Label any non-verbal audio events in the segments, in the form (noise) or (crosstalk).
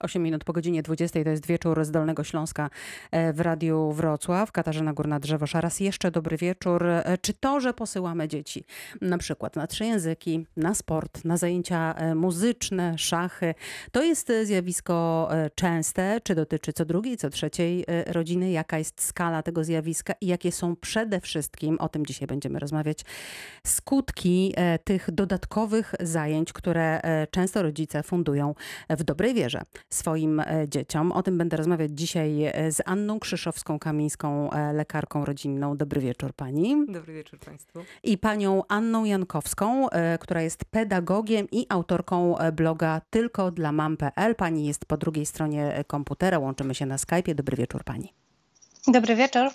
8 minut po godzinie 20 to jest wieczór z Dolnego Śląska e, w Radiu Wrocław. Katarzyna Górna-Drzewosz. Raz jeszcze dobry wieczór. E, Czy to, że posyłamy dzieci na przykład na trzy języki, na sport, na zajęcia e, muzyczne, szachy, to jest zjawisko częste? Czy dotyczy co drugiej, co trzeciej rodziny? Jaka jest skala tego zjawiska i jakie są przede wszystkim, o tym dzisiaj będziemy rozmawiać, skutki tych dodatkowych zajęć, które często rodzice fundują w dobrej wierze swoim e, dzieciom. O tym będę rozmawiać dzisiaj e, z Anną Krzyszowską-Kamińską, e, lekarką rodzinną. Dobry wieczór pani. Dobry wieczór Państwu. I panią Anną Jankowską, która jest pedagogiem i autorką bloga tylko dla mam.pl. Pani jest po drugiej stronie komputera, łączymy się na Skype'ie. Dobry wieczór pani. Dobry wieczór.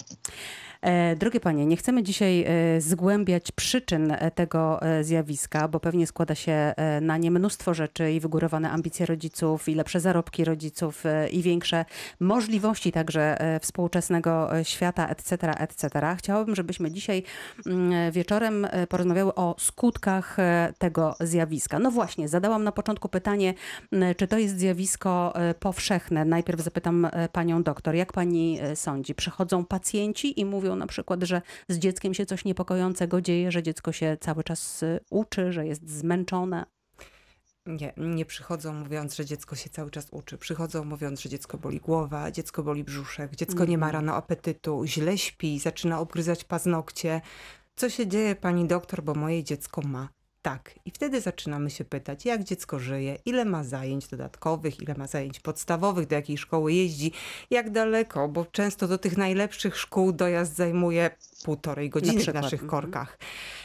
E, Drogie panie, nie chcemy dzisiaj e, zgłębiać przyczyn e, tego zjawiska, bo pewnie składa się na nie mnóstwo rzeczy i wygórowane ambicje rodziców, i lepsze zarobki rodziców, i większe możliwości także współczesnego świata, etc., etc. Chciałabym, żebyśmy dzisiaj mm, wieczorem porozmawiały o skutkach tego zjawiska. No właśnie, zadałam na początku pytanie, m, czy to jest zjawisko powszechne. Najpierw zapytam panią doktor, jak pani sądzi? Przychodzą pacjenci i mówią na przykład, że z dzieckiem się coś niepokojącego dzieje, że dziecko się cały czas e, uczy, że jest zmęczone. Nie, nie przychodzą mówiąc, że dziecko się cały czas uczy. Przychodzą mówiąc, że dziecko boli głowa, dziecko boli brzuszek, dziecko nie ma Mhm. rano apetytu, źle śpi, zaczyna obgryzać paznokcie. Co się dzieje, pani doktor, bo moje dziecko ma tak. I wtedy zaczynamy się pytać, jak dziecko żyje, ile ma zajęć dodatkowych, ile ma zajęć podstawowych, do jakiej szkoły jeździ, jak daleko, bo często do tych najlepszych szkół dojazd zajmuje półtorej godziny w przykład, naszych mhm. korkach.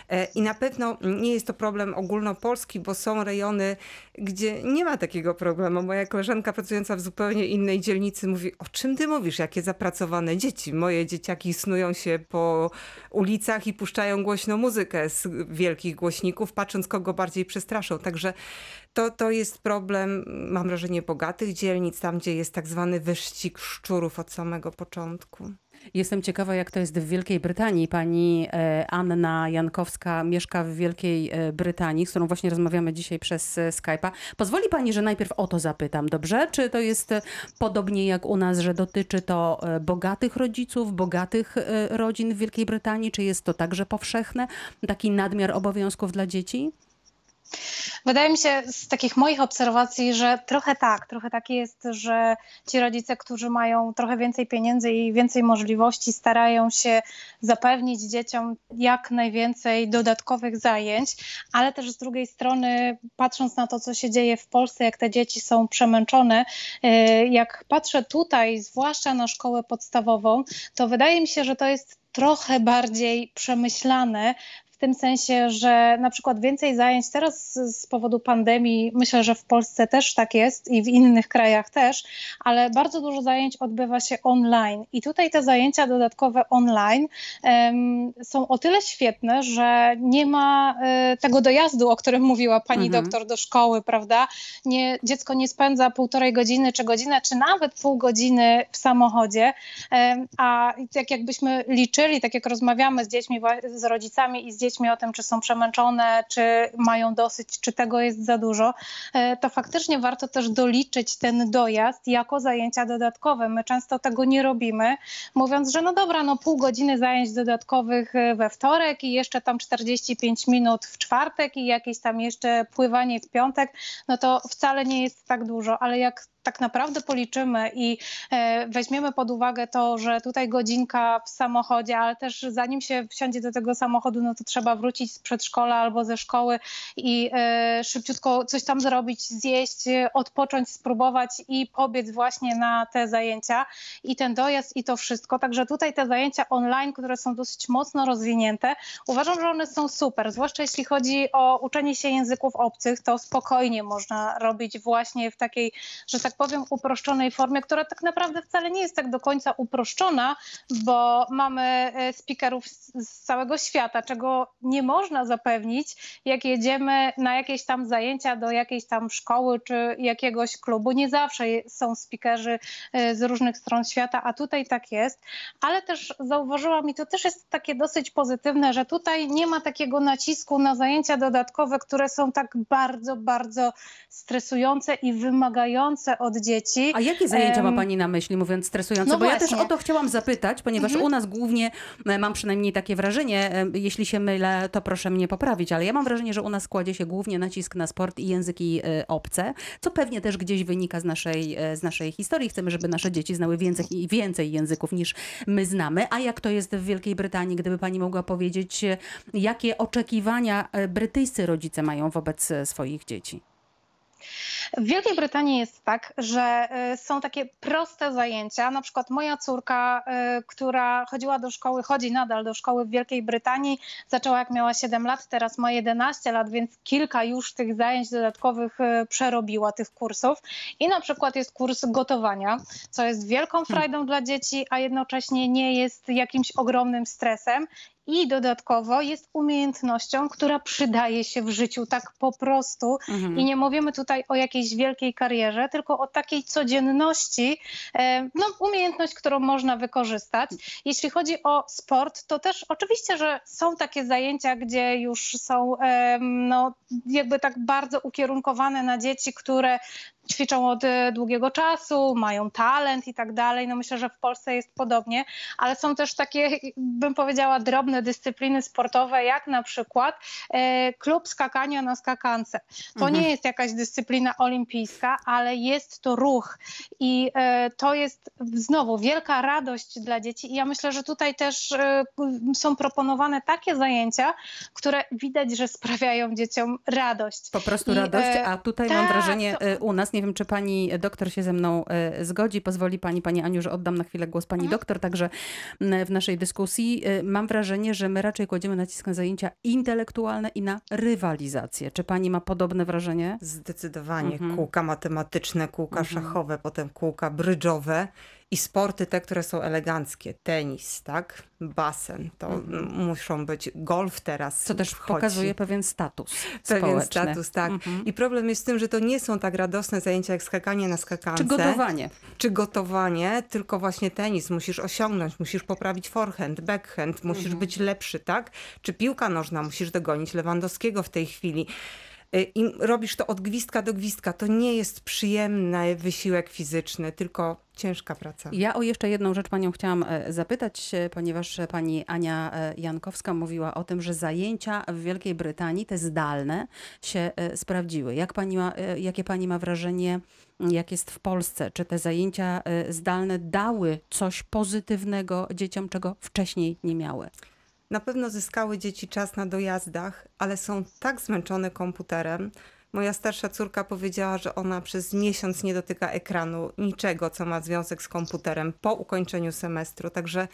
E, I na pewno nie jest to problem ogólnopolski, bo są rejony, gdzie nie ma takiego problemu. Moja koleżanka pracująca w zupełnie innej dzielnicy mówi, o czym ty mówisz, jakie zapracowane dzieci. Moje dzieciaki snują się po ulicach i puszczają głośno muzykę z wielkich głośników, patrząc kogo bardziej przestraszą. Także to, to jest problem, mam wrażenie, bogatych dzielnic, tam gdzie jest tak zwany wyścig szczurów od samego początku. Jestem ciekawa, jak to jest w Wielkiej Brytanii. Pani e, Anna Jankowska mieszka w Wielkiej e, Brytanii, z którą właśnie rozmawiamy dzisiaj przez e, Skype'a. Pozwoli pani, że najpierw o to zapytam, dobrze? Czy to jest podobnie jak u nas, że dotyczy to bogatych rodziców, bogatych rodzin w Wielkiej Brytanii? Czy jest to także powszechne, taki nadmiar obowiązków dla dzieci? Wydaje mi się z takich moich obserwacji, że trochę tak, trochę tak jest, że ci rodzice, którzy mają trochę więcej pieniędzy i więcej możliwości, starają się zapewnić dzieciom jak najwięcej dodatkowych zajęć, ale też z drugiej strony, patrząc na to, co się dzieje w Polsce, jak te dzieci są przemęczone, e, jak patrzę tutaj, zwłaszcza na szkołę podstawową, to wydaje mi się, że to jest trochę bardziej przemyślane w tym sensie, że na przykład więcej zajęć teraz z- powodu pandemii, myślę, że w Polsce też tak jest i w innych krajach też, ale bardzo dużo zajęć odbywa się online. I tutaj te zajęcia dodatkowe online em, są o tyle świetne, że nie ma e, tego dojazdu, o którym mówiła pani Mhm. doktor do szkoły, prawda? Nie, dziecko nie spędza półtorej godziny, czy godzinę, czy nawet pół godziny w samochodzie, A tak jakbyśmy liczyli, tak jak rozmawiamy z dziećmi, z rodzicami i z dziećmi o tym, czy są przemęczone, czy mają dosyć, czy tego jest za dużo, e, to faktycznie warto też doliczyć ten dojazd jako zajęcia dodatkowe. My często tego nie robimy, mówiąc, że no dobra, no pół godziny zajęć dodatkowych e, we wtorek i jeszcze tam 45 minut w czwartek i jakieś tam jeszcze pływanie w piątek, no to wcale nie jest tak dużo, ale jak tak naprawdę policzymy i e, weźmiemy pod uwagę to, że tutaj godzinka w samochodzie, ale też zanim się wsiądzie do tego samochodu, no to trzeba wrócić z przedszkola albo ze szkoły i e, szybciutko coś tam zrobić, zjeść, odpocząć, spróbować i pobiec właśnie na te zajęcia i ten dojazd i to wszystko. Także tutaj te zajęcia online, które są dosyć mocno rozwinięte, uważam, że one są super, zwłaszcza jeśli chodzi o uczenie się języków obcych, to spokojnie można robić właśnie w takiej, że tak powiem, uproszczonej formie, która tak naprawdę wcale nie jest tak do końca uproszczona, bo mamy e, speakerów z, całego świata, czego nie można zapewnić, jak jedziemy na jakieś tam zajęcia do jakiejś tam szkoły czy jakiegoś klubu. Nie zawsze są speakerzy e, z różnych stron świata, a tutaj tak jest. Ale też zauważyłam i to też jest takie dosyć pozytywne, że tutaj nie ma takiego nacisku na zajęcia dodatkowe, które są tak bardzo, bardzo stresujące i wymagające od od dzieci. A jakie zajęcia ma Pani na myśli, mówiąc stresujące? no Bo ja też właśnie. o to chciałam zapytać, ponieważ u nas głównie, e, mam przynajmniej takie wrażenie, e, jeśli się mylę, to proszę mnie poprawić, ale ja mam wrażenie, że u nas kładzie się głównie nacisk na sport i języki e, obce, co pewnie też gdzieś wynika z naszej, z naszej historii. Chcemy, żeby nasze dzieci znały więcej, i więcej języków niż my znamy. A jak to jest w Wielkiej Brytanii, gdyby Pani mogła powiedzieć, jakie oczekiwania brytyjscy rodzice mają wobec swoich dzieci? W Wielkiej Brytanii jest tak, że y, są takie proste zajęcia. Na przykład moja córka, y, która chodziła do szkoły, chodzi nadal do szkoły w Wielkiej Brytanii, zaczęła jak miała 7 lat, teraz ma 11 lat, więc kilka już tych zajęć dodatkowych y, przerobiła, tych kursów. I na przykład jest kurs gotowania, co jest wielką frajdą dla dzieci, a jednocześnie nie jest jakimś ogromnym stresem. I dodatkowo jest umiejętnością, która przydaje się w życiu tak po prostu. Mhm. I nie mówimy tutaj o jakiejś wielkiej karierze, tylko o takiej codzienności, e, no, umiejętność, którą można wykorzystać. Jeśli chodzi o sport, to też oczywiście, że są takie zajęcia, gdzie już są no, jakby tak bardzo ukierunkowane na dzieci, które ćwiczą od e, długiego czasu, mają talent i tak dalej. No myślę, że w Polsce jest podobnie, ale są też takie, bym powiedziała, drobne dyscypliny sportowe, jak na przykład e, klub skakania na skakance. To Mhm. nie jest jakaś dyscyplina olimpijska, ale jest to ruch i e, to jest znowu wielka radość dla dzieci i ja myślę, że tutaj też są proponowane takie zajęcia, które widać, że sprawiają dzieciom radość. Po prostu I, radość, a tutaj mam tak, wrażenie to- u nas, nie wiem czy pani doktor się ze mną e, zgodzi, pozwoli pani, pani Aniu, że oddam na chwilę głos pani Mhm. doktor, także w naszej dyskusji e, mam wrażenie, że my raczej kładziemy nacisk na zajęcia intelektualne i na rywalizację. Czy pani ma podobne wrażenie? Zdecydowanie. Mhm. Kółka matematyczne, kółka Mhm. szachowe, potem kółka brydżowe i sporty te, które są eleganckie. Tenis, tak? Basen. To Mhm. muszą być. Golf teraz Co też wchodzi. pokazuje pewien status (laughs) Pewien społeczny. status, tak. Mhm. I problem jest w tym, że to nie są tak radosne zajęcia jak skakanie na skakance. Czy gotowanie? czy gotowanie, tylko właśnie tenis musisz osiągnąć, musisz poprawić forehand, backhand, musisz Mhm. być lepszy, tak? Czy piłka nożna, musisz dogonić Lewandowskiego w tej chwili. Y, I robisz to od gwizdka do gwizdka. To nie jest przyjemny wysiłek fizyczny, tylko ciężka praca. Ja o jeszcze jedną rzecz panią chciałam e, zapytać, e, ponieważ pani Ania e, Jankowska mówiła o tym, że zajęcia w Wielkiej Brytanii, te zdalne, się sprawdziły. Jak pani ma, jakie pani ma wrażenie, jak jest w Polsce? Czy te zajęcia zdalne dały coś pozytywnego dzieciom, czego wcześniej nie miały? Na pewno zyskały dzieci czas na dojazdach, ale są tak zmęczone komputerem. Moja starsza córka powiedziała, że ona przez miesiąc nie dotyka ekranu niczego, co ma związek z komputerem po ukończeniu semestru. Także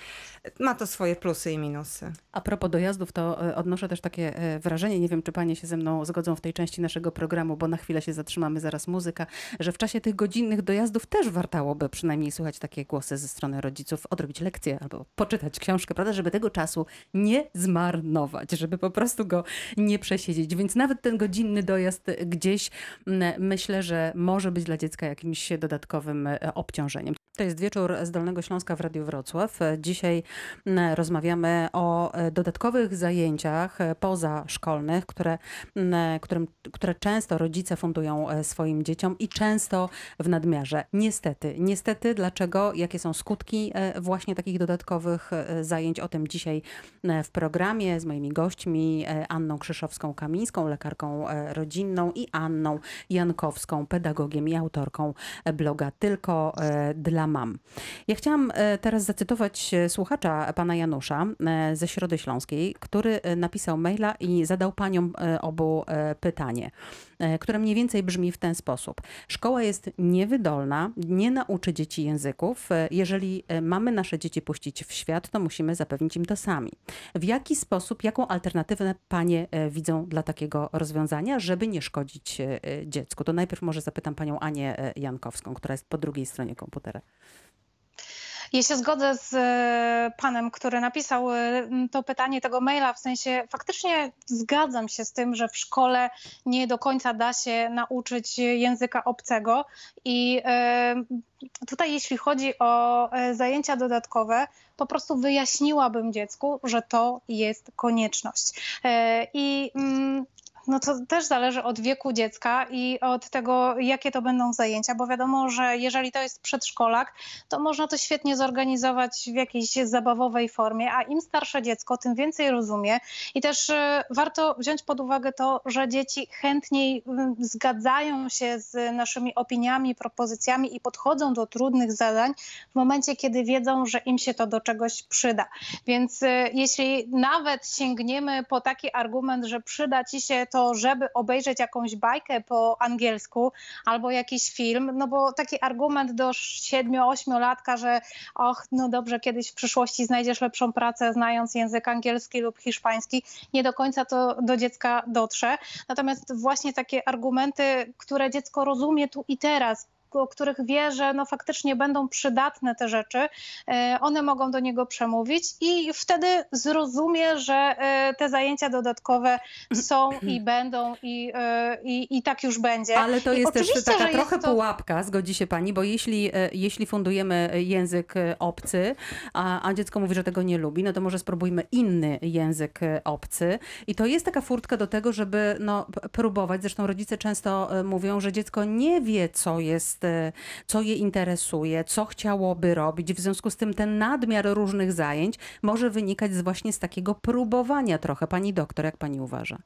ma to swoje plusy i minusy. A propos dojazdów, to e, odnoszę też takie e, wrażenie, nie wiem czy panie się ze mną zgodzą w tej części naszego programu, bo na chwilę się zatrzymamy, zaraz muzyka, że w czasie tych godzinnych dojazdów też wartałoby przynajmniej słuchać takie głosy ze strony rodziców, odrobić lekcję albo poczytać książkę, prawda, żeby tego czasu nie zmarnować, żeby po prostu go nie przesiedzieć. Więc nawet ten godzinny dojazd gdzieś myślę, że może być dla dziecka jakimś dodatkowym e, obciążeniem. To jest wieczór z Dolnego Śląska w Radiu Wrocław. Dzisiaj rozmawiamy o e, dodatkowych zajęciach e, pozaszkolnych, które, którym, które często rodzice fundują swoim dzieciom i często w nadmiarze. Niestety. Niestety, dlaczego? Jakie są skutki właśnie takich dodatkowych zajęć? O tym dzisiaj w programie z moimi gośćmi Anną Krzyszowską-Kamińską, lekarką e, i Anną Jankowską, pedagogiem i autorką bloga Tylko e, dla mam. Ja chciałam e, teraz zacytować e, słuchacza pana Janusza ze Środy Śląskiej, który napisał maila i zadał paniom obu pytanie, które mniej więcej brzmi w ten sposób. Szkoła jest niewydolna, nie nauczy dzieci języków. E, Jeżeli e, mamy nasze dzieci puścić w świat, to musimy zapewnić im to sami. W jaki sposób, jaką alternatywę panie e, widzą dla takiego rozwiązania, żeby nie szkodzić e, e, dziecku? To najpierw może zapytam panią Anię e, Jankowską, która jest po drugiej stronie komputera. Ja się zgodzę z e, panem, który napisał e, to pytanie tego maila, w sensie faktycznie zgadzam się z tym, że w szkole nie do końca da się nauczyć języka obcego i e, tutaj jeśli chodzi o zajęcia dodatkowe, po prostu wyjaśniłabym dziecku, że to jest konieczność. I mm, No to też zależy od wieku dziecka i od tego, jakie to będą zajęcia, bo wiadomo, że jeżeli to jest przedszkolak, to można to świetnie zorganizować w jakiejś zabawowej formie, a im starsze dziecko, tym więcej rozumie i też e, warto wziąć pod uwagę to, że dzieci chętniej mm, zgadzają się z naszymi opiniami, propozycjami i podchodzą do trudnych zadań w momencie, kiedy wiedzą, że im się to do czegoś przyda. Więc e, jeśli nawet sięgniemy po taki argument, że przyda ci się to, żeby obejrzeć jakąś bajkę po angielsku albo jakiś film, no bo taki argument do 7-8 latka, że och, no dobrze, kiedyś w przyszłości znajdziesz lepszą pracę znając język angielski lub hiszpański, nie do końca to do dziecka dotrze. Natomiast właśnie takie argumenty, które dziecko rozumie tu i teraz, o których wie, że no faktycznie będą przydatne te rzeczy, e, one mogą do niego przemówić i wtedy zrozumie, że e, te zajęcia dodatkowe są i będą i, e, i, i tak już będzie. Ale to I jest też oczywiście, taka trochę to... pułapka, zgodzi się pani, bo jeśli, jeśli fundujemy język obcy, a, a dziecko mówi, że tego nie lubi, no to może spróbujmy inny język obcy. I to jest taka furtka do tego, żeby no, próbować. Zresztą rodzice często mówią, że dziecko nie wie, co jest, e, co je interesuje, co chciałoby robić. W związku z tym ten nadmiar różnych zajęć może wynikać z właśnie z takiego próbowania trochę. Pani doktor, jak pani uważa?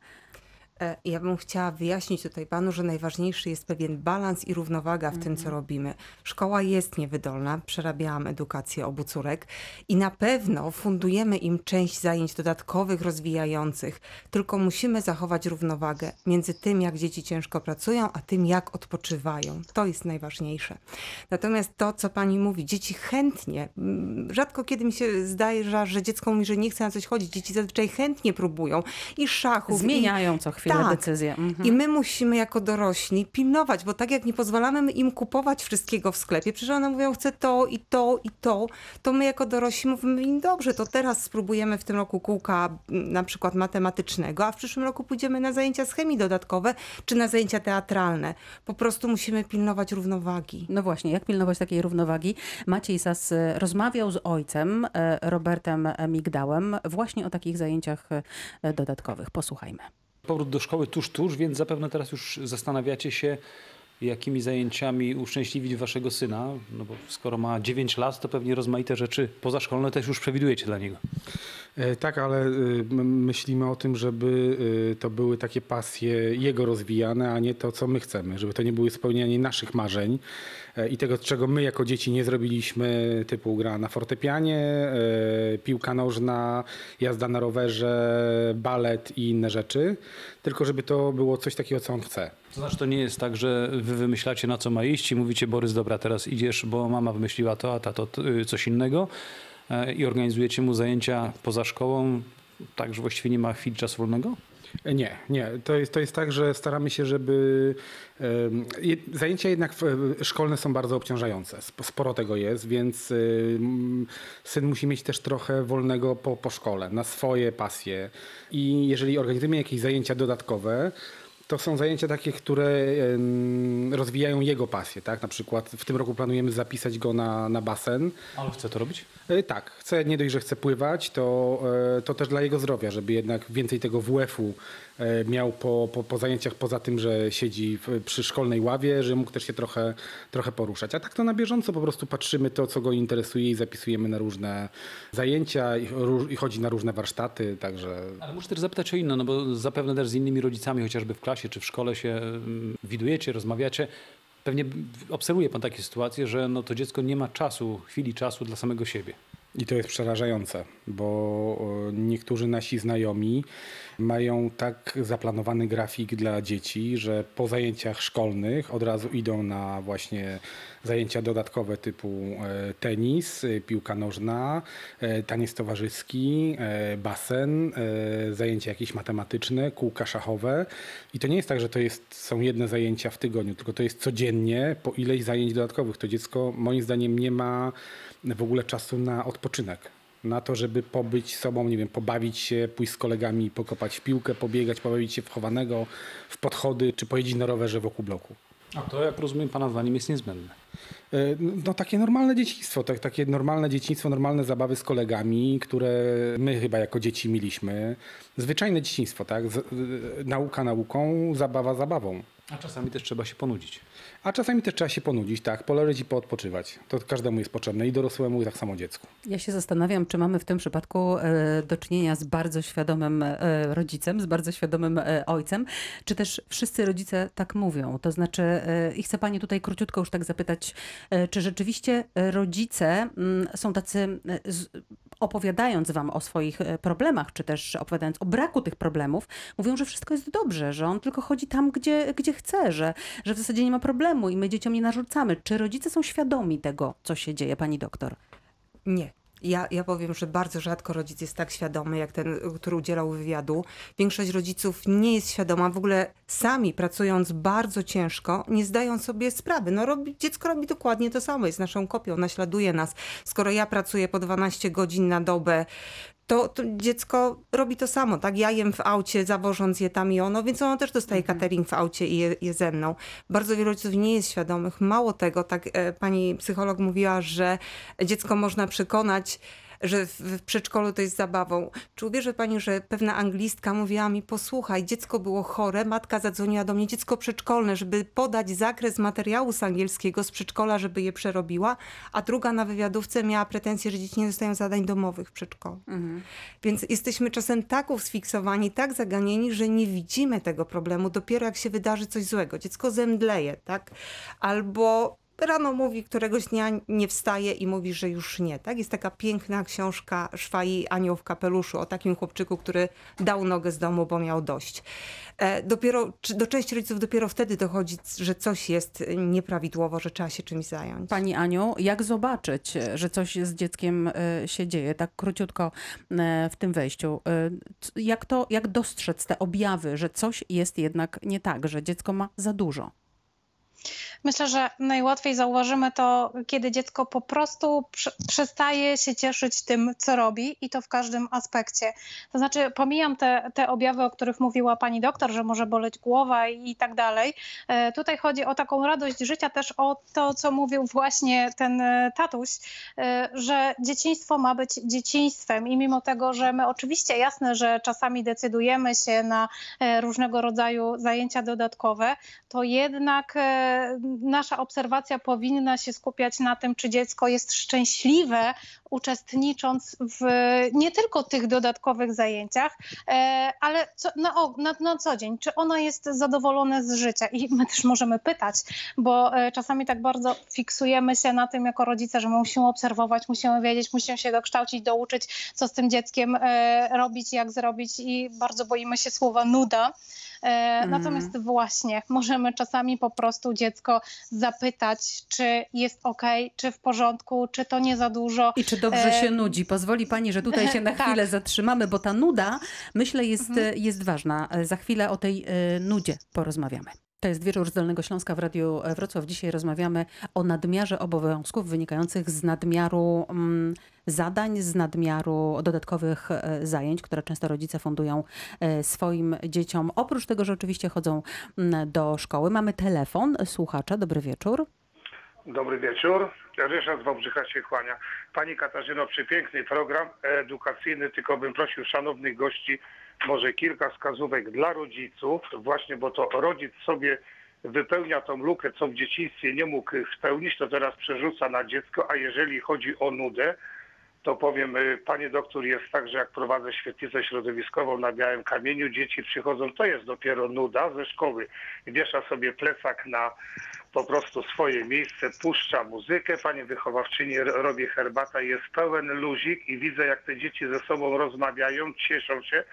E, Ja bym chciała wyjaśnić tutaj panu, że najważniejszy jest pewien balans i równowaga w tym, co robimy. Szkoła jest niewydolna, przerabiałam edukację obu córek i na pewno fundujemy im część zajęć dodatkowych, rozwijających, tylko musimy zachować równowagę między tym, jak dzieci ciężko pracują, a tym, jak odpoczywają. To jest najważniejsze. Natomiast to, co pani mówi, dzieci chętnie, mm, rzadko kiedy mi się zdaje, że, dziecko mówi, że nie chce na coś chodzić. Dzieci zazwyczaj chętnie próbują i szachów, i Zmieniają co chwilę Tak. decyzje. Mhm. i my musimy jako dorośli pilnować, bo tak jak nie pozwalamy im kupować wszystkiego w sklepie, przecież one mówią, chcę to i to i to, to my jako dorośli mówimy im, dobrze, to teraz spróbujemy w tym roku kółka na przykład matematycznego, a w przyszłym roku pójdziemy na zajęcia z chemii dodatkowe, czy na zajęcia teatralne. Po prostu musimy pilnować równowagi. No właśnie, jak pilnować takiej równowagi? Maciej Sas e, rozmawiał z ojcem e, Robertem Migdałem właśnie o takich zajęciach e, dodatkowych. Posłuchajmy. Powrót do szkoły tuż, tuż, więc zapewne teraz już zastanawiacie się, jakimi zajęciami uszczęśliwić waszego syna, no bo skoro ma 9 lat, to pewnie rozmaite rzeczy pozaszkolne też już przewidujecie dla niego. E, Tak, ale y, myślimy o tym, żeby y, to były takie pasje jego rozwijane, a nie to, co my chcemy, żeby to nie były spełnianie naszych marzeń e, i tego, czego my jako dzieci nie zrobiliśmy, typu gra na fortepianie, e, piłka nożna, jazda na rowerze, balet i inne rzeczy, tylko żeby to było coś takiego, co on chce. To znaczy, to nie jest tak, że wy wymyślacie, na co ma iść i mówicie, Borys, dobra, teraz idziesz, bo mama wymyśliła to, a tato t- y, coś innego i organizujecie mu zajęcia poza szkołą, tak, że właściwie nie ma chwili czasu wolnego? E, Nie, nie. To jest, to jest tak, że staramy się, żeby. je- Zajęcia jednak szkolne są bardzo obciążające. Sp- Sporo tego jest, więc ym, syn musi mieć też trochę wolnego po, po szkole, na swoje pasje. I jeżeli organizujemy jakieś zajęcia dodatkowe, to są zajęcia takie, które rozwijają jego pasję. Tak? Na przykład w tym roku planujemy zapisać go na, na basen. Ale chce to robić? E, Tak, chce, nie dość, że chce pływać, to, e, to też dla jego zdrowia, żeby jednak więcej tego WF-u e, miał po, po, po zajęciach, poza tym, że siedzi w, przy szkolnej ławie, że mógł też się trochę, trochę poruszać. A tak to na bieżąco po prostu patrzymy to, co go interesuje i zapisujemy na różne zajęcia i, i chodzi na różne warsztaty, także Ale muszę też zapytać o inne, no bo zapewne też z innymi rodzicami, chociażby w klasie czy w szkole się mm, widujecie, rozmawiacie. Pewnie obserwuje pan takie sytuacje, że no to dziecko nie ma czasu, chwili czasu dla samego siebie. I to jest przerażające, bo o, niektórzy nasi znajomi mają tak zaplanowany grafik dla dzieci, że po zajęciach szkolnych od razu idą na właśnie zajęcia dodatkowe typu e, tenis, e, piłka nożna, e, taniec towarzyski, e, basen, e, zajęcia jakieś matematyczne, kółka szachowe. I to nie jest tak, że to jest, są jedne zajęcia w tygodniu, tylko to jest codziennie po ileś zajęć dodatkowych. To dziecko moim zdaniem nie ma w ogóle czasu na odpoczynek. Na to, żeby pobyć sobą, nie wiem, pobawić się, pójść z kolegami, pokopać w piłkę, pobiegać, pobawić się w chowanego, w podchody, czy pojeździć na rowerze wokół bloku. A to, jak rozumiem, pana zdaniem jest niezbędne. E, No takie normalne dzieciństwo, tak, takie normalne dzieciństwo, normalne zabawy z kolegami, które my chyba jako dzieci mieliśmy. Zwyczajne dzieciństwo, tak? Z, nauka nauką, zabawa zabawą. A czasami też trzeba się ponudzić. A czasami też trzeba się ponudzić, tak? Poleżeć i poodpoczywać. To każdemu jest potrzebne i dorosłemu, i tak samo dziecku. Ja się zastanawiam, czy mamy w tym przypadku e, do czynienia z bardzo świadomym e, rodzicem, z bardzo świadomym e, ojcem, czy też wszyscy rodzice tak mówią. To znaczy, i chcę pani tutaj króciutko już tak zapytać, czy rzeczywiście rodzice mm, są tacy, opowiadając wam o swoich e, problemach, czy też opowiadając o braku tych problemów, mówią, że wszystko jest dobrze, że on tylko chodzi tam, gdzie, gdzie chce, że, że w zasadzie nie ma problemu i my dzieciom nie narzucamy. Czy rodzice są świadomi tego, co się dzieje, pani doktor? Nie. Ja, ja powiem, że bardzo rzadko rodzic jest tak świadomy, jak ten, który udzielał wywiadu. Większość rodziców nie jest świadoma, w ogóle sami pracując bardzo ciężko, nie zdają sobie sprawy. No, robi, dziecko robi dokładnie to samo, jest naszą kopią, naśladuje nas. Skoro ja pracuję po 12 godzin na dobę, to, to dziecko robi to samo, tak? Ja jem w aucie, zawożąc je tam i ono, więc ono też dostaje catering w aucie i je, je ze mną. Bardzo wielu rodziców nie jest świadomych. Mało tego, tak e, pani psycholog mówiła, że dziecko można przekonać, że w, przedszkolu to jest zabawą. Czy uwierzy pani, że pewna anglistka mówiła mi, posłuchaj, dziecko było chore, matka zadzwoniła do mnie, dziecko przedszkolne, żeby podać zakres materiału z angielskiego z przedszkola, żeby je przerobiła, a druga na wywiadówce miała pretensje, że dzieci nie dostają zadań domowych w przedszkolu. Więc jesteśmy czasem tak usfiksowani, tak zaganieni, że nie widzimy tego problemu dopiero jak się wydarzy coś złego. Dziecko zemdleje, tak? Albo rano mówi, któregoś dnia nie wstaje i mówi, że już nie. Tak? Jest taka piękna książka Szwai Anioł w kapeluszu o takim chłopczyku, który dał nogę z domu, bo miał dość. E, dopiero, do części rodziców dopiero wtedy dochodzi, że coś jest nieprawidłowo, że trzeba się czymś zająć. Pani Aniu, jak zobaczyć, że coś z dzieckiem e, się dzieje, tak króciutko e, w tym wejściu? Jak, to, jak dostrzec te objawy, że coś jest jednak nie tak, że dziecko ma za dużo? Myślę, że najłatwiej zauważymy to, kiedy dziecko po prostu prze- przestaje się cieszyć tym, co robi i to w każdym aspekcie. To znaczy, pomijam te, te objawy, o których mówiła pani doktor, że może boleć głowa i, i tak dalej. E, Tutaj chodzi o taką radość życia, też o to, co mówił właśnie ten e, tatuś, e, że dzieciństwo ma być dzieciństwem i mimo tego, że my oczywiście jasne, że czasami decydujemy się na e, różnego rodzaju zajęcia dodatkowe, to jednak e, nasza obserwacja powinna się skupiać na tym, czy dziecko jest szczęśliwe, uczestnicząc w nie tylko tych dodatkowych zajęciach, e, ale co, na, na, na co dzień, czy ono jest zadowolone z życia. I my też możemy pytać, bo e, czasami tak bardzo fiksujemy się na tym jako rodzice, że my musimy obserwować, musimy wiedzieć, musimy się dokształcić, douczyć, co z tym dzieckiem e, robić, jak zrobić i bardzo boimy się słowa nuda. E, Natomiast właśnie możemy czasami po prostu dziecko zapytać, czy jest ok, czy w porządku, czy to nie za dużo. I czy dobrze E, się nudzi? Pozwoli pani, że tutaj się na (laughs) Tak. chwilę zatrzymamy, bo ta nuda, myślę, jest, jest ważna. E, Za chwilę o tej e, nudzie porozmawiamy. To jest wieczór z Dolnego Śląska w Radiu Wrocław. Dzisiaj rozmawiamy o nadmiarze obowiązków wynikających z nadmiaru mm, zadań, z nadmiaru dodatkowych e, zajęć, które często rodzice fundują e, swoim dzieciom. Oprócz tego, że oczywiście chodzą mm, do szkoły. Mamy telefon słuchacza. Dobry wieczór. Dobry wieczór. Ryszard z Wałbrzycha się kłania. Pani Katarzyno, przepiękny program edukacyjny, tylko bym prosił szanownych gości może kilka wskazówek dla rodziców, właśnie bo to rodzic sobie wypełnia tą lukę, co w dzieciństwie nie mógł spełnić, to teraz przerzuca na dziecko, a jeżeli chodzi o nudę, to powiem, y, panie doktor, jest tak, że jak prowadzę świetlicę środowiskową na Białym Kamieniu, dzieci przychodzą, to jest dopiero nuda ze szkoły. Wiesza sobie plecak na po prostu swoje miejsce, puszcza muzykę, pani wychowawczyni robi herbatę, jest pełen luzik i widzę, jak te dzieci ze sobą rozmawiają, cieszą się,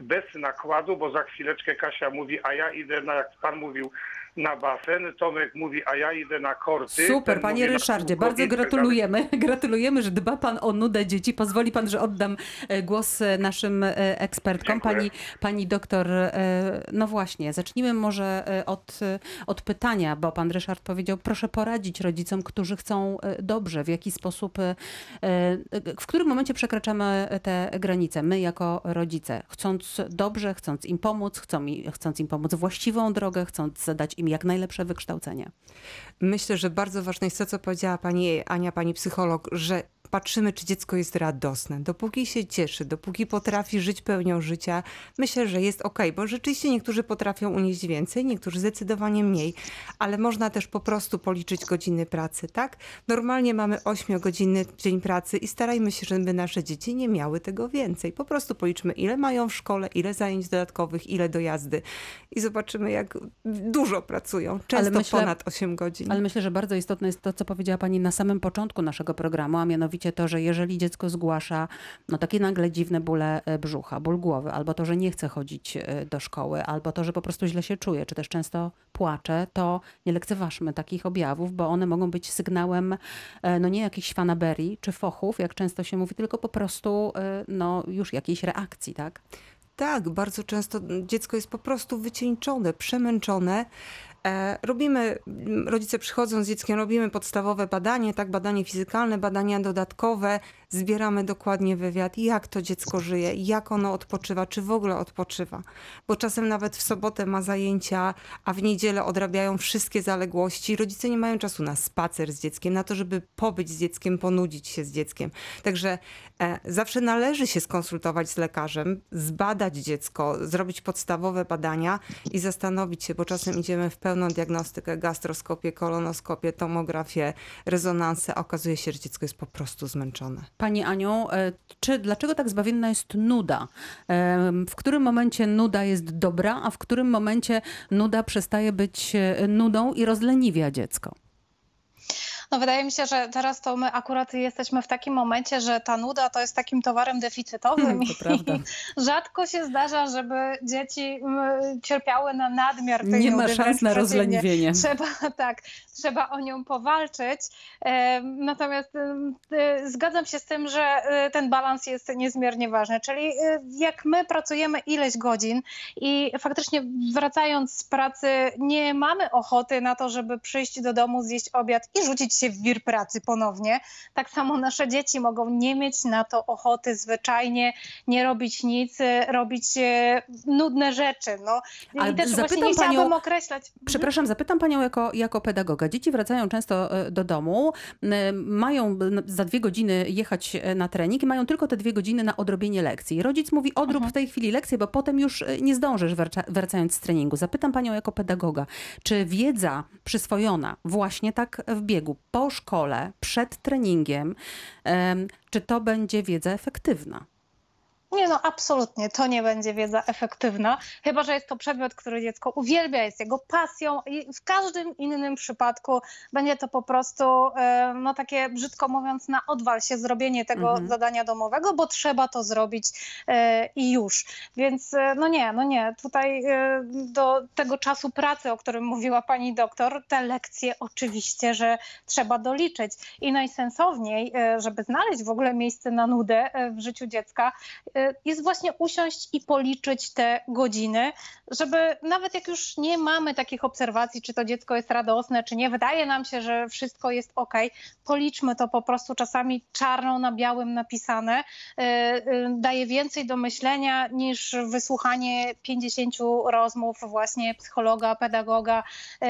bez nakładu, bo za chwileczkę Kasia mówi, a ja idę, na, jak pan mówił, na basen, Tomek mówi, a ja idę na korty. Super, ten panie mówi Ryszardzie, bardzo tak gratulujemy. (laughs) Gratulujemy, że dba pan o nudę dzieci. Pozwoli pan, że oddam e, głos e, naszym e, ekspertkom. Dziękuję. Pani, pani doktor, no właśnie, zacznijmy może od, od pytania, bo pan Ryszard powiedział, proszę poradzić rodzicom, którzy chcą dobrze, w jaki sposób, w którym momencie przekraczamy te granice, my jako rodzice, chcąc dobrze, chcąc im pomóc, chcą, chcąc im pomóc właściwą drogę, chcąc zadać im jak najlepsze wykształcenie. Myślę, że bardzo ważne jest to, co powiedziała pani Ania, pani psycholog, że patrzymy, czy dziecko jest radosne. Dopóki się cieszy, dopóki potrafi żyć pełnią życia, myślę, że jest ok, bo rzeczywiście niektórzy potrafią unieść więcej, niektórzy zdecydowanie mniej, ale można też po prostu policzyć godziny pracy, tak? Normalnie mamy 8-godzinny dzień pracy i starajmy się, żeby nasze dzieci nie miały tego więcej. Po prostu policzmy, ile mają w szkole, ile zajęć dodatkowych, ile dojazdy i zobaczymy, jak dużo pracują. Często myślę, ponad 8 godzin. Ale myślę, że bardzo istotne jest to, co powiedziała pani na samym początku naszego programu, a mianowicie mianowicie to, że jeżeli dziecko zgłasza no, takie nagle dziwne bóle e, brzucha, ból głowy, albo to, że nie chce chodzić e, do szkoły, albo to, że po prostu źle się czuje, czy też często płacze, to nie lekceważmy takich objawów, bo one mogą być sygnałem e, no nie jakichś fanaberii czy fochów, jak często się mówi, tylko po prostu no, już jakiejś reakcji, tak? Tak, bardzo często dziecko jest po prostu wycieńczone, przemęczone. E, robimy, rodzice przychodzą z dzieckiem, robimy podstawowe badanie, tak, badanie fizykalne, badania dodatkowe, zbieramy dokładnie wywiad, jak to dziecko żyje, jak ono odpoczywa, czy w ogóle odpoczywa. Bo czasem nawet w sobotę ma zajęcia, a w niedzielę odrabiają wszystkie zaległości. Rodzice nie mają czasu na spacer z dzieckiem, na to, żeby pobyć z dzieckiem, ponudzić się z dzieckiem. Także e, zawsze należy się skonsultować z lekarzem, zbadać dziecko, zrobić podstawowe badania i zastanowić się, bo czasem idziemy w pełną diagnostykę, gastroskopię, kolonoskopię, tomografię, rezonansę, a okazuje się, że dziecko jest po prostu zmęczone. Pani Aniu, e, czy dlaczego tak zbawienna jest nuda? E, w którym momencie nuda jest dobra, a w którym momencie nuda przestaje być e, nudą i rozleniwia dziecko? No wydaje mi się, że teraz to my akurat jesteśmy w takim momencie, że ta nuda to jest takim towarem deficytowym hmm, i (laughs) rzadko się zdarza, żeby dzieci cierpiały na nadmiar tej Nie nudy. ma szans na rozleniwienie. Trzeba, (laughs) tak, trzeba o nią powalczyć. Natomiast zgadzam się z tym, że e, ten balans jest niezmiernie ważny. Czyli e, jak my pracujemy ileś godzin i faktycznie wracając z pracy nie mamy ochoty na to, żeby przyjść do domu, zjeść obiad i rzucić się w wir pracy ponownie. Tak samo nasze dzieci mogą nie mieć na to ochoty zwyczajnie, nie robić nic, robić e, nudne rzeczy. No. Ale I też zapytam nie panią, określać. Mhm. Przepraszam, zapytam panią jako, jako pedagoga. Dzieci wracają często e, do domu, mają za dwie godziny jechać e, na trening i mają tylko te dwie godziny na odrobienie lekcji. Rodzic mówi, odrób mhm. w tej chwili lekcję, bo potem już nie zdążysz wracając z treningu. Zapytam panią jako pedagoga, czy wiedza przyswojona właśnie tak w biegu po szkole, przed treningiem, czy to będzie wiedza efektywna? Nie, no absolutnie, to nie będzie wiedza efektywna, chyba że jest to przedmiot, który dziecko uwielbia, jest jego pasją i w każdym innym przypadku będzie to po prostu, e, no takie brzydko mówiąc, na odwal się zrobienie tego mhm. zadania domowego, bo trzeba to zrobić e, i już. Więc e, no nie, no nie, tutaj do tego czasu pracy, o którym mówiła pani doktor, te lekcje oczywiście, że trzeba doliczyć i najsensowniej, żeby znaleźć w ogóle miejsce na nudę w życiu dziecka, jest właśnie usiąść i policzyć te godziny, żeby nawet jak już nie mamy takich obserwacji, czy to dziecko jest radosne, czy nie, wydaje nam się, że wszystko jest ok, policzmy to po prostu czasami czarno na białym napisane. Y, y, daje więcej do myślenia niż wysłuchanie 50 rozmów właśnie psychologa, pedagoga y,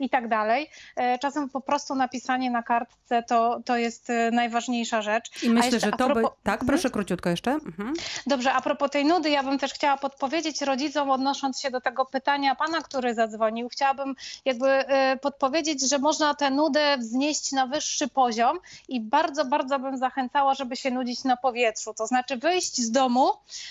i tak dalej. Czasem po prostu napisanie na kartce to, to jest najważniejsza rzecz. I myślę, że to by... Tak, mhm. proszę króciutko jeszcze. Mhm. Dobrze, a propos tej nudy, ja bym też chciała podpowiedzieć rodzicom, odnosząc się do tego pytania pana, który zadzwonił, chciałabym jakby e, podpowiedzieć, że można tę nudę wznieść na wyższy poziom i bardzo, bardzo bym zachęcała, żeby się nudzić na powietrzu, to znaczy wyjść z domu,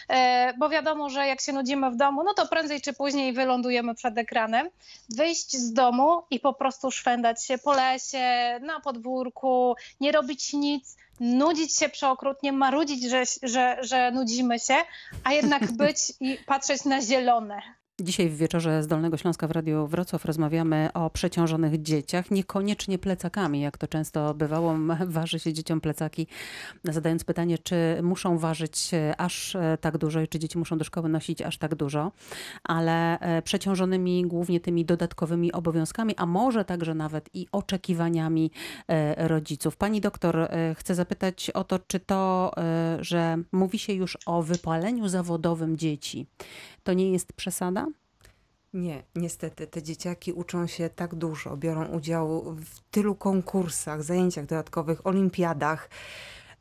e, bo wiadomo, że jak się nudzimy w domu, no to prędzej czy później wylądujemy przed ekranem, wyjść z domu i po prostu szwendać się po lesie, na podwórku, nie robić nic, nudzić się przeokrutnie, marudzić, że, że, że nudzimy się, a jednak (laughs) być i patrzeć na zielone. Dzisiaj w wieczorze z Dolnego Śląska w Radiu Wrocław rozmawiamy o przeciążonych dzieciach, niekoniecznie plecakami, jak to często bywało. Waży się dzieciom plecaki, zadając pytanie, czy muszą ważyć aż e, tak dużo i czy dzieci muszą do szkoły nosić aż tak dużo, ale e, przeciążonymi głównie tymi dodatkowymi obowiązkami, a może także nawet i oczekiwaniami e, rodziców. Pani doktor, chcę zapytać o to, czy to, że mówi się już o wypaleniu zawodowym dzieci, to nie jest przesada? Nie, niestety te dzieciaki uczą się tak dużo, biorą udział w tylu konkursach, zajęciach dodatkowych, olimpiadach.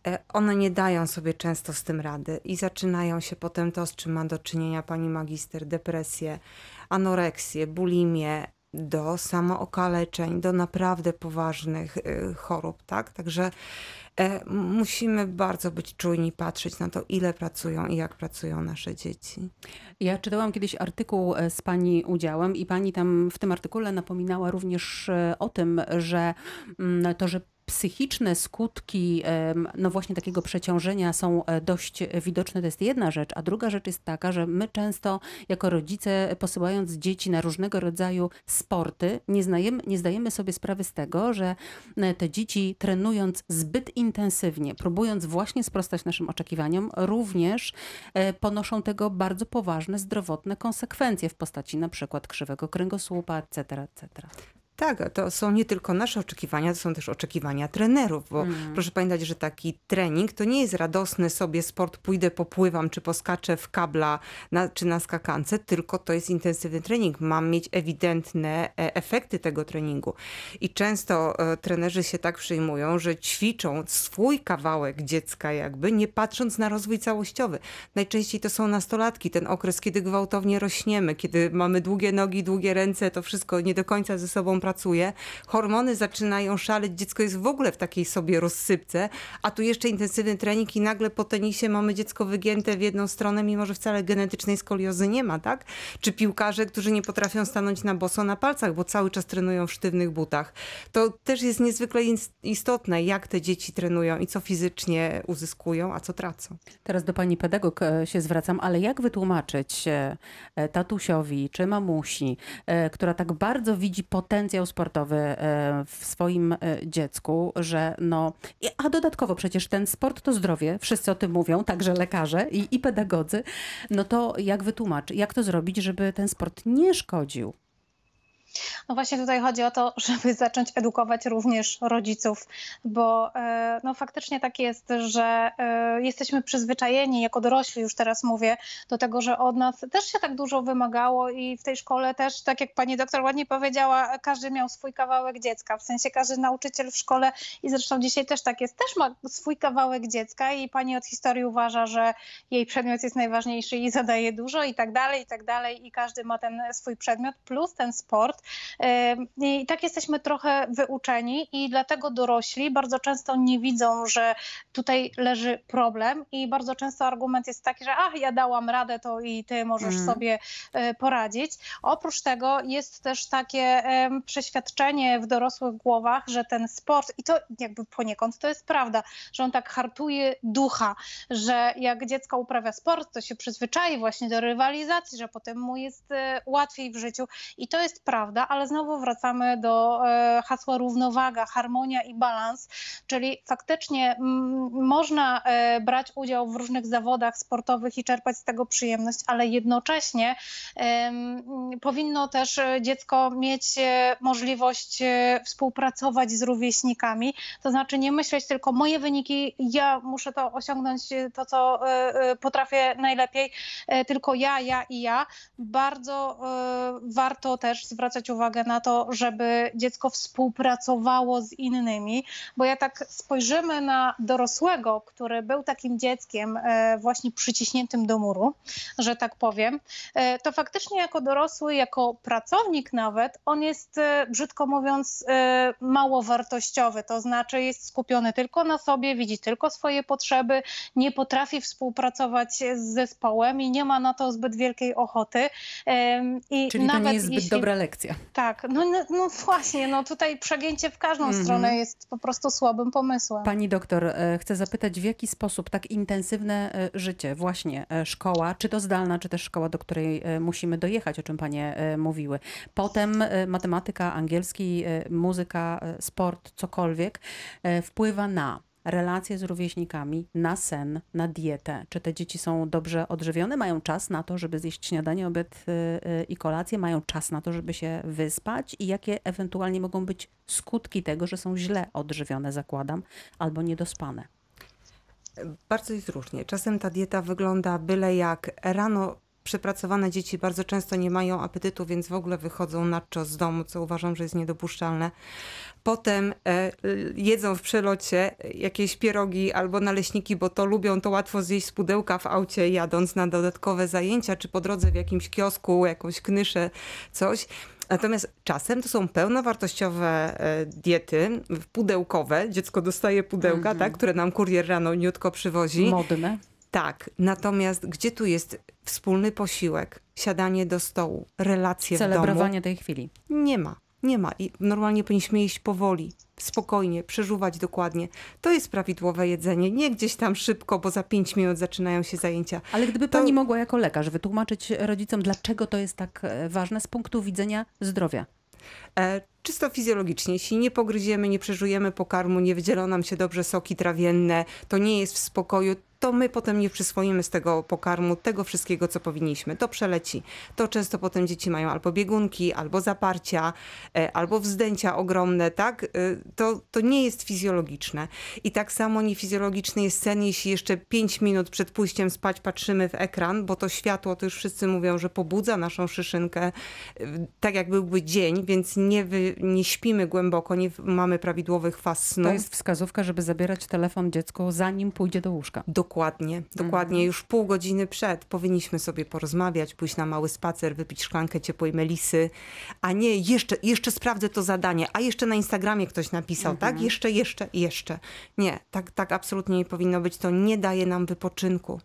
E, One nie dają sobie często z tym rady i zaczynają się potem to, z czym ma do czynienia pani magister, depresję, anoreksję, bulimię, do samookaleczeń, do naprawdę poważnych y, chorób, tak? Także e, musimy bardzo być czujni, patrzeć na to, ile pracują i jak pracują nasze dzieci. Ja czytałam kiedyś artykuł e, z pani udziałem i pani tam w tym artykule napominała również e, o tym, że mm, to, że psychiczne skutki no właśnie takiego przeciążenia są e, dość widoczne, to jest jedna rzecz, a druga rzecz jest taka, że my często jako rodzice posyłając dzieci na różnego rodzaju sporty, nie, znajemy, nie zdajemy sobie sprawy z tego, że e, te dzieci trenując zbyt intensywnie, próbując właśnie sprostać naszym oczekiwaniom, również e, ponoszą tego bardzo poważne zdrowotne konsekwencje w postaci na przykład krzywego kręgosłupa, etc., etc. Tak, to są nie tylko nasze oczekiwania, to są też oczekiwania trenerów, bo Mm. proszę pamiętać, że taki trening to nie jest radosny sobie sport, pójdę, popływam, czy poskaczę w kabla, na, czy na skakance, tylko to jest intensywny trening. Mam mieć ewidentne e, efekty tego treningu. I często e, trenerzy się tak przyjmują, że ćwiczą swój kawałek dziecka jakby, nie patrząc na rozwój całościowy. Najczęściej to są nastolatki, ten okres, kiedy gwałtownie rośniemy, kiedy mamy długie nogi, długie ręce, to wszystko nie do końca ze sobą pracuje. Hormony zaczynają szaleć, dziecko jest w ogóle w takiej sobie rozsypce, a tu jeszcze intensywny trening i nagle po tenisie mamy dziecko wygięte w jedną stronę, mimo że wcale genetycznej skoliozy nie ma, tak? Czy piłkarze, którzy nie potrafią stanąć na boso na palcach, bo cały czas trenują w sztywnych butach. To też jest niezwykle istotne, jak te dzieci trenują i co fizycznie uzyskują, a co tracą. Teraz do pani pedagog e, się zwracam, ale jak wytłumaczyć e, e, tatusiowi czy mamusi, która tak bardzo widzi potencjał sportowy e, w swoim e, dziecku, że no, a dodatkowo przecież ten sport to zdrowie, wszyscy o tym mówią, także lekarze i, i pedagodzy, no to jak wytłumaczyć, jak to zrobić, żeby ten sport nie szkodził? No właśnie tutaj chodzi o to, (laughs) żeby zacząć edukować również rodziców, bo e, no faktycznie tak jest, że e, jesteśmy przyzwyczajeni, jako dorośli już teraz mówię, do tego, że od nas też się tak dużo wymagało i w tej szkole też, tak jak pani doktor ładnie powiedziała, każdy miał swój kawałek dziecka, w sensie każdy nauczyciel w szkole i zresztą dzisiaj też tak jest, też ma swój kawałek dziecka i pani od historii uważa, że jej przedmiot jest najważniejszy i zadaje dużo i tak dalej, i tak dalej i każdy ma ten swój przedmiot plus ten sport. I tak jesteśmy trochę wyuczeni i dlatego dorośli bardzo często nie widzą, że tutaj leży problem i bardzo często argument jest taki, że ach, ja dałam radę, to i ty możesz Mhm. sobie e, poradzić. Oprócz tego jest też takie przeświadczenie w dorosłych głowach, że ten sport, i to jakby poniekąd to jest prawda, że on tak hartuje ducha, że jak dziecko uprawia sport, to się przyzwyczai właśnie do rywalizacji, że potem mu jest e, łatwiej w życiu i to jest prawda, ale znowu wracamy do e, hasła równowaga, harmonia i balans, czyli faktycznie mm, można e, brać udział w różnych zawodach sportowych i czerpać z tego przyjemność, ale jednocześnie powinno też dziecko mieć e, możliwość współpracować z rówieśnikami, to znaczy nie myśleć tylko moje wyniki, ja muszę to osiągnąć, to co potrafię najlepiej, tylko ja, ja i ja. Bardzo warto też zwracać uwagę na to, żeby dziecko współpracowało z innymi, bo jak tak spojrzymy na dorosłego, który był takim dzieckiem e, właśnie przyciśniętym do muru, że tak powiem, e, to faktycznie jako dorosły, jako pracownik nawet, on jest e, brzydko mówiąc mało wartościowy, to znaczy jest skupiony tylko na sobie, widzi tylko swoje potrzeby, nie potrafi współpracować z zespołem i nie ma na to zbyt wielkiej ochoty. I Czyli to nawet nie jest zbyt jeśli... dobra lekcja. Tak, no, no, no właśnie, no tutaj przegięcie w każdą Mhm. stronę jest po prostu słabym pomysłem. Pani doktor, e, chcę zapytać, w jaki sposób tak intensywne e, życie, właśnie e, szkoła, czy to zdalna, czy też szkoła, do której musimy dojechać, o czym panie mówiły. Potem matematyka, angielski, muzyka, sport, cokolwiek, wpływa na relacje z rówieśnikami, na sen, na dietę. Czy te dzieci są dobrze odżywione? Mają czas na to, żeby zjeść śniadanie, obiad e, e, i kolację? Mają czas na to, żeby się wyspać? I jakie ewentualnie mogą być skutki tego, że są źle odżywione, zakładam, albo niedospane? Bardzo jest różnie. Czasem ta dieta wygląda byle jak. Rano przepracowane dzieci bardzo często nie mają apetytu, więc w ogóle wychodzą na czas z domu, co uważam, że jest niedopuszczalne. Potem e, jedzą w przelocie jakieś pierogi albo naleśniki, bo to lubią to łatwo zjeść z pudełka w aucie, jadąc na dodatkowe zajęcia, czy po drodze w jakimś kiosku, jakąś knyszę, coś. Natomiast czasem to są pełnowartościowe e, diety, pudełkowe. Dziecko dostaje pudełka, Mhm. tak, które nam kurier rano niutko przywozi. Modne. Tak, natomiast gdzie tu jest wspólny posiłek, siadanie do stołu, relacje w domu? Celebrowanie tej chwili. Nie ma, nie ma. I normalnie powinniśmy jeść powoli, spokojnie, przeżuwać dokładnie. To jest prawidłowe jedzenie, nie gdzieś tam szybko, bo za pięć minut zaczynają się zajęcia. Ale gdyby To- pani mogła jako lekarz wytłumaczyć rodzicom, dlaczego to jest tak e, ważne z punktu widzenia zdrowia. E, czysto fizjologicznie, jeśli nie pogryziemy, nie przeżujemy pokarmu, nie wydzielą nam się dobrze soki trawienne, to nie jest w spokoju, to my potem nie przyswoimy z tego pokarmu tego wszystkiego, co powinniśmy. To przeleci. To często potem dzieci mają albo biegunki, albo zaparcia, e, albo wzdęcia ogromne, tak? E, To, to nie jest fizjologiczne. I tak samo niefizjologiczny jest sen, jeśli jeszcze 5 minut przed pójściem spać patrzymy w ekran, bo to światło, to już wszyscy mówią, że pobudza naszą szyszynkę, e, tak jak byłby dzień, więc nie, wy, nie śpimy głęboko, nie mamy prawidłowych faz snu. To jest wskazówka, żeby zabierać telefon dziecku zanim pójdzie do łóżka. Dokładnie, dokładnie. Już pół godziny przed powinniśmy sobie porozmawiać, pójść na mały spacer, wypić szklankę ciepłej melisy, a nie jeszcze, jeszcze sprawdzę to zadanie, a jeszcze na Instagramie ktoś napisał, tak? Jeszcze, jeszcze, jeszcze. Nie, tak, tak absolutnie nie powinno być. To nie daje nam wypoczynku.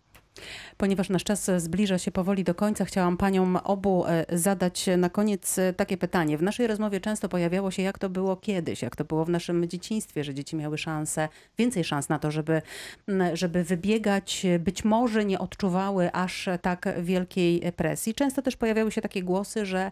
Ponieważ nasz czas zbliża się powoli do końca, chciałam paniom obu e, zadać na koniec e, takie pytanie. W naszej rozmowie często pojawiało się, jak to było kiedyś, jak to było w naszym dzieciństwie, że dzieci miały szansę, więcej szans na to, żeby, żeby wybiegać, być może nie odczuwały aż tak wielkiej presji. Często też pojawiały się takie głosy, że,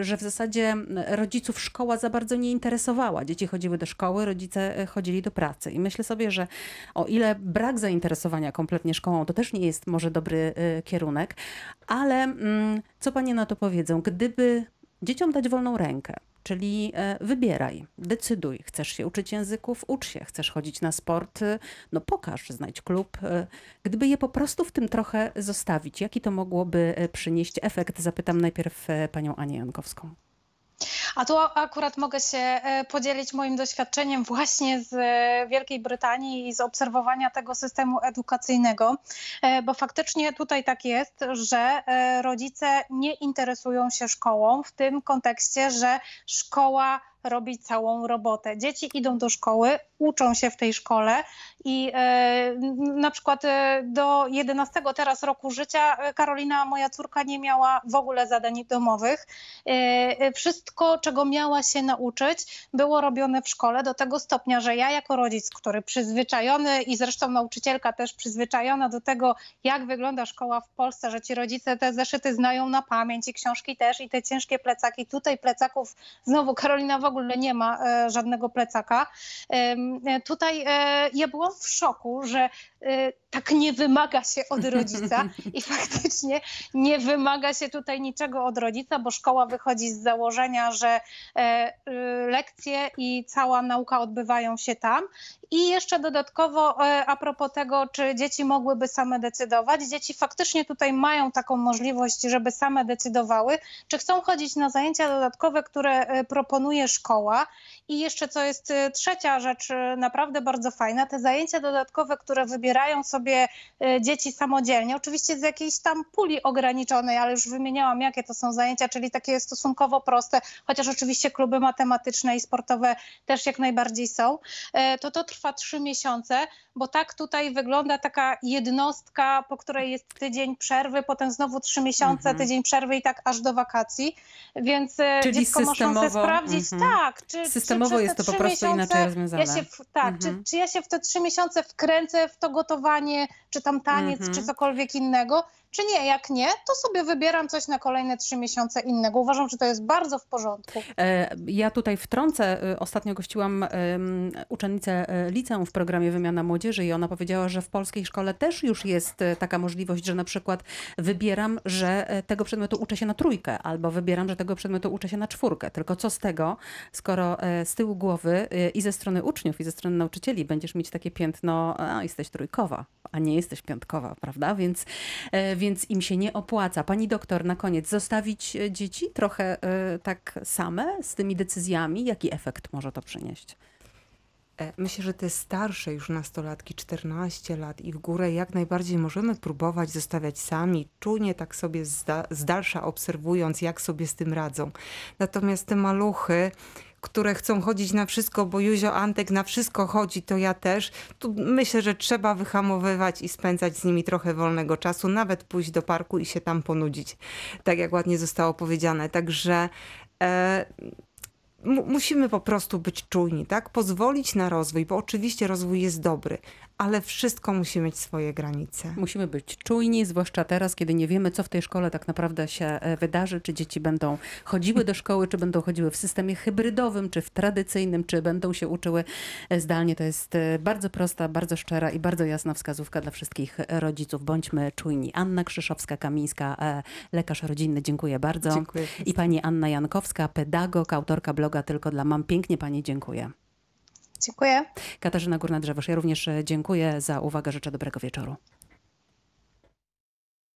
że w zasadzie rodziców szkoła za bardzo nie interesowała. Dzieci chodziły do szkoły, rodzice e, chodzili do pracy. I myślę sobie, że o ile brak zainteresowania kompletnie szkołą, to też nie jest może dobry y, kierunek, ale mm, co panie na to powiedzą? Gdyby dzieciom dać wolną rękę, czyli e, wybieraj, decyduj, chcesz się uczyć języków, ucz się, chcesz chodzić na sport, no pokaż, znajdź klub. y, Gdyby je po prostu w tym trochę zostawić, jaki to mogłoby e, przynieść efekt? Zapytam najpierw e, panią Anię Jankowską. A tu akurat mogę się e, podzielić moim doświadczeniem właśnie z e, Wielkiej Brytanii i z obserwowania tego systemu edukacyjnego, e, bo faktycznie tutaj tak jest, że rodzice nie interesują się szkołą w tym kontekście, że szkoła robi całą robotę. Dzieci idą do szkoły, uczą się w tej szkole i e, na przykład e, do 11 teraz roku życia e, Karolina, moja córka, nie miała w ogóle zadań domowych. Wszystko, czego miała się nauczyć, było robione w szkole do tego stopnia, że ja jako rodzic, który przyzwyczajony i zresztą nauczycielka też przyzwyczajona do tego, jak wygląda szkoła w Polsce, że ci rodzice te zeszyty znają na pamięć i książki też i te ciężkie plecaki. Tutaj plecaków znowu Karolina w ogóle nie ma e, żadnego plecaka. E, Tutaj e, ja byłam w szoku, że tak nie wymaga się od rodzica i (laughs) faktycznie nie wymaga się tutaj niczego od rodzica, bo szkoła wychodzi z założenia, że y, lekcje i cała nauka odbywają się tam. I jeszcze dodatkowo a propos tego, czy dzieci mogłyby same decydować, dzieci faktycznie tutaj mają taką możliwość, żeby same decydowały, czy chcą chodzić na zajęcia dodatkowe, które proponuje szkoła. I jeszcze co jest e, trzecia rzecz, e, naprawdę bardzo fajna, te zajęcia dodatkowe, które wybierają sobie e, dzieci samodzielnie, oczywiście z jakiejś tam puli ograniczonej, ale już wymieniałam, jakie to są zajęcia, czyli takie stosunkowo proste, chociaż oczywiście kluby matematyczne i sportowe też jak najbardziej są, e, to to trwa trzy miesiące, bo tak tutaj wygląda taka jednostka, po której jest tydzień przerwy, potem znowu trzy miesiące, Mhm. tydzień przerwy i tak aż do wakacji, więc e, Czyli dziecko systemowo- sprawdzić, mhm. Tak, czy, Systemowo czy jest to po prostu miesiące inaczej rozwiązane. Ja się w, tak, Mhm. czy, czy ja się w te trzy miesiące wkręcę w to gotowanie, czy tam taniec, Mhm. czy cokolwiek innego, czy nie, jak nie, to sobie wybieram coś na kolejne trzy miesiące innego. Uważam, że to jest bardzo w porządku. E, Ja tutaj wtrącę, e, ostatnio gościłam uczennicę e, liceum w programie Wymiana Młodzieży i ona powiedziała, że w polskiej szkole też już jest taka możliwość, że na przykład wybieram, że tego przedmiotu uczę się na trójkę, albo wybieram, że tego przedmiotu uczę się na czwórkę. Tylko co z tego, skoro z tyłu głowy i ze strony uczniów, i ze strony nauczycieli będziesz mieć takie piętno, a jesteś trójkowa, a nie jesteś piątkowa, prawda? Więc, e, więc im się nie opłaca. Pani doktor, na koniec, zostawić e, dzieci trochę e, tak same z tymi decyzjami? Jaki efekt może to przynieść? E, Myślę, że te starsze już nastolatki, 14 lat i w górę, jak najbardziej możemy próbować zostawiać sami, czujnie tak sobie z, da- z dalsza obserwując, jak sobie z tym radzą. Natomiast te maluchy, które chcą chodzić na wszystko, bo Józio Antek na wszystko chodzi, to ja też. Tu myślę, że trzeba wyhamowywać i spędzać z nimi trochę wolnego czasu, nawet pójść do parku i się tam ponudzić, tak jak ładnie zostało powiedziane. Także e, mu- musimy po prostu być czujni, tak? Pozwolić na rozwój, bo oczywiście rozwój jest dobry, ale wszystko musi mieć swoje granice. Musimy być czujni, zwłaszcza teraz, kiedy nie wiemy, co w tej szkole tak naprawdę się e, wydarzy. Czy dzieci będą chodziły do szkoły, czy będą chodziły w systemie hybrydowym, czy w tradycyjnym, czy będą się uczyły zdalnie. To jest e, bardzo prosta, bardzo szczera i bardzo jasna wskazówka dla wszystkich rodziców. Bądźmy czujni. Anna Krzyszowska-Kamińska, e, lekarz rodzinny, dziękuję bardzo. Dziękuję. I pani Anna Jankowska, pedagog, autorka bloga Tylko dla Mam. Pięknie pani dziękuję. Dziękuję. Katarzyna Górna-Drzewosz, ja również e, dziękuję za uwagę. Życzę dobrego wieczoru.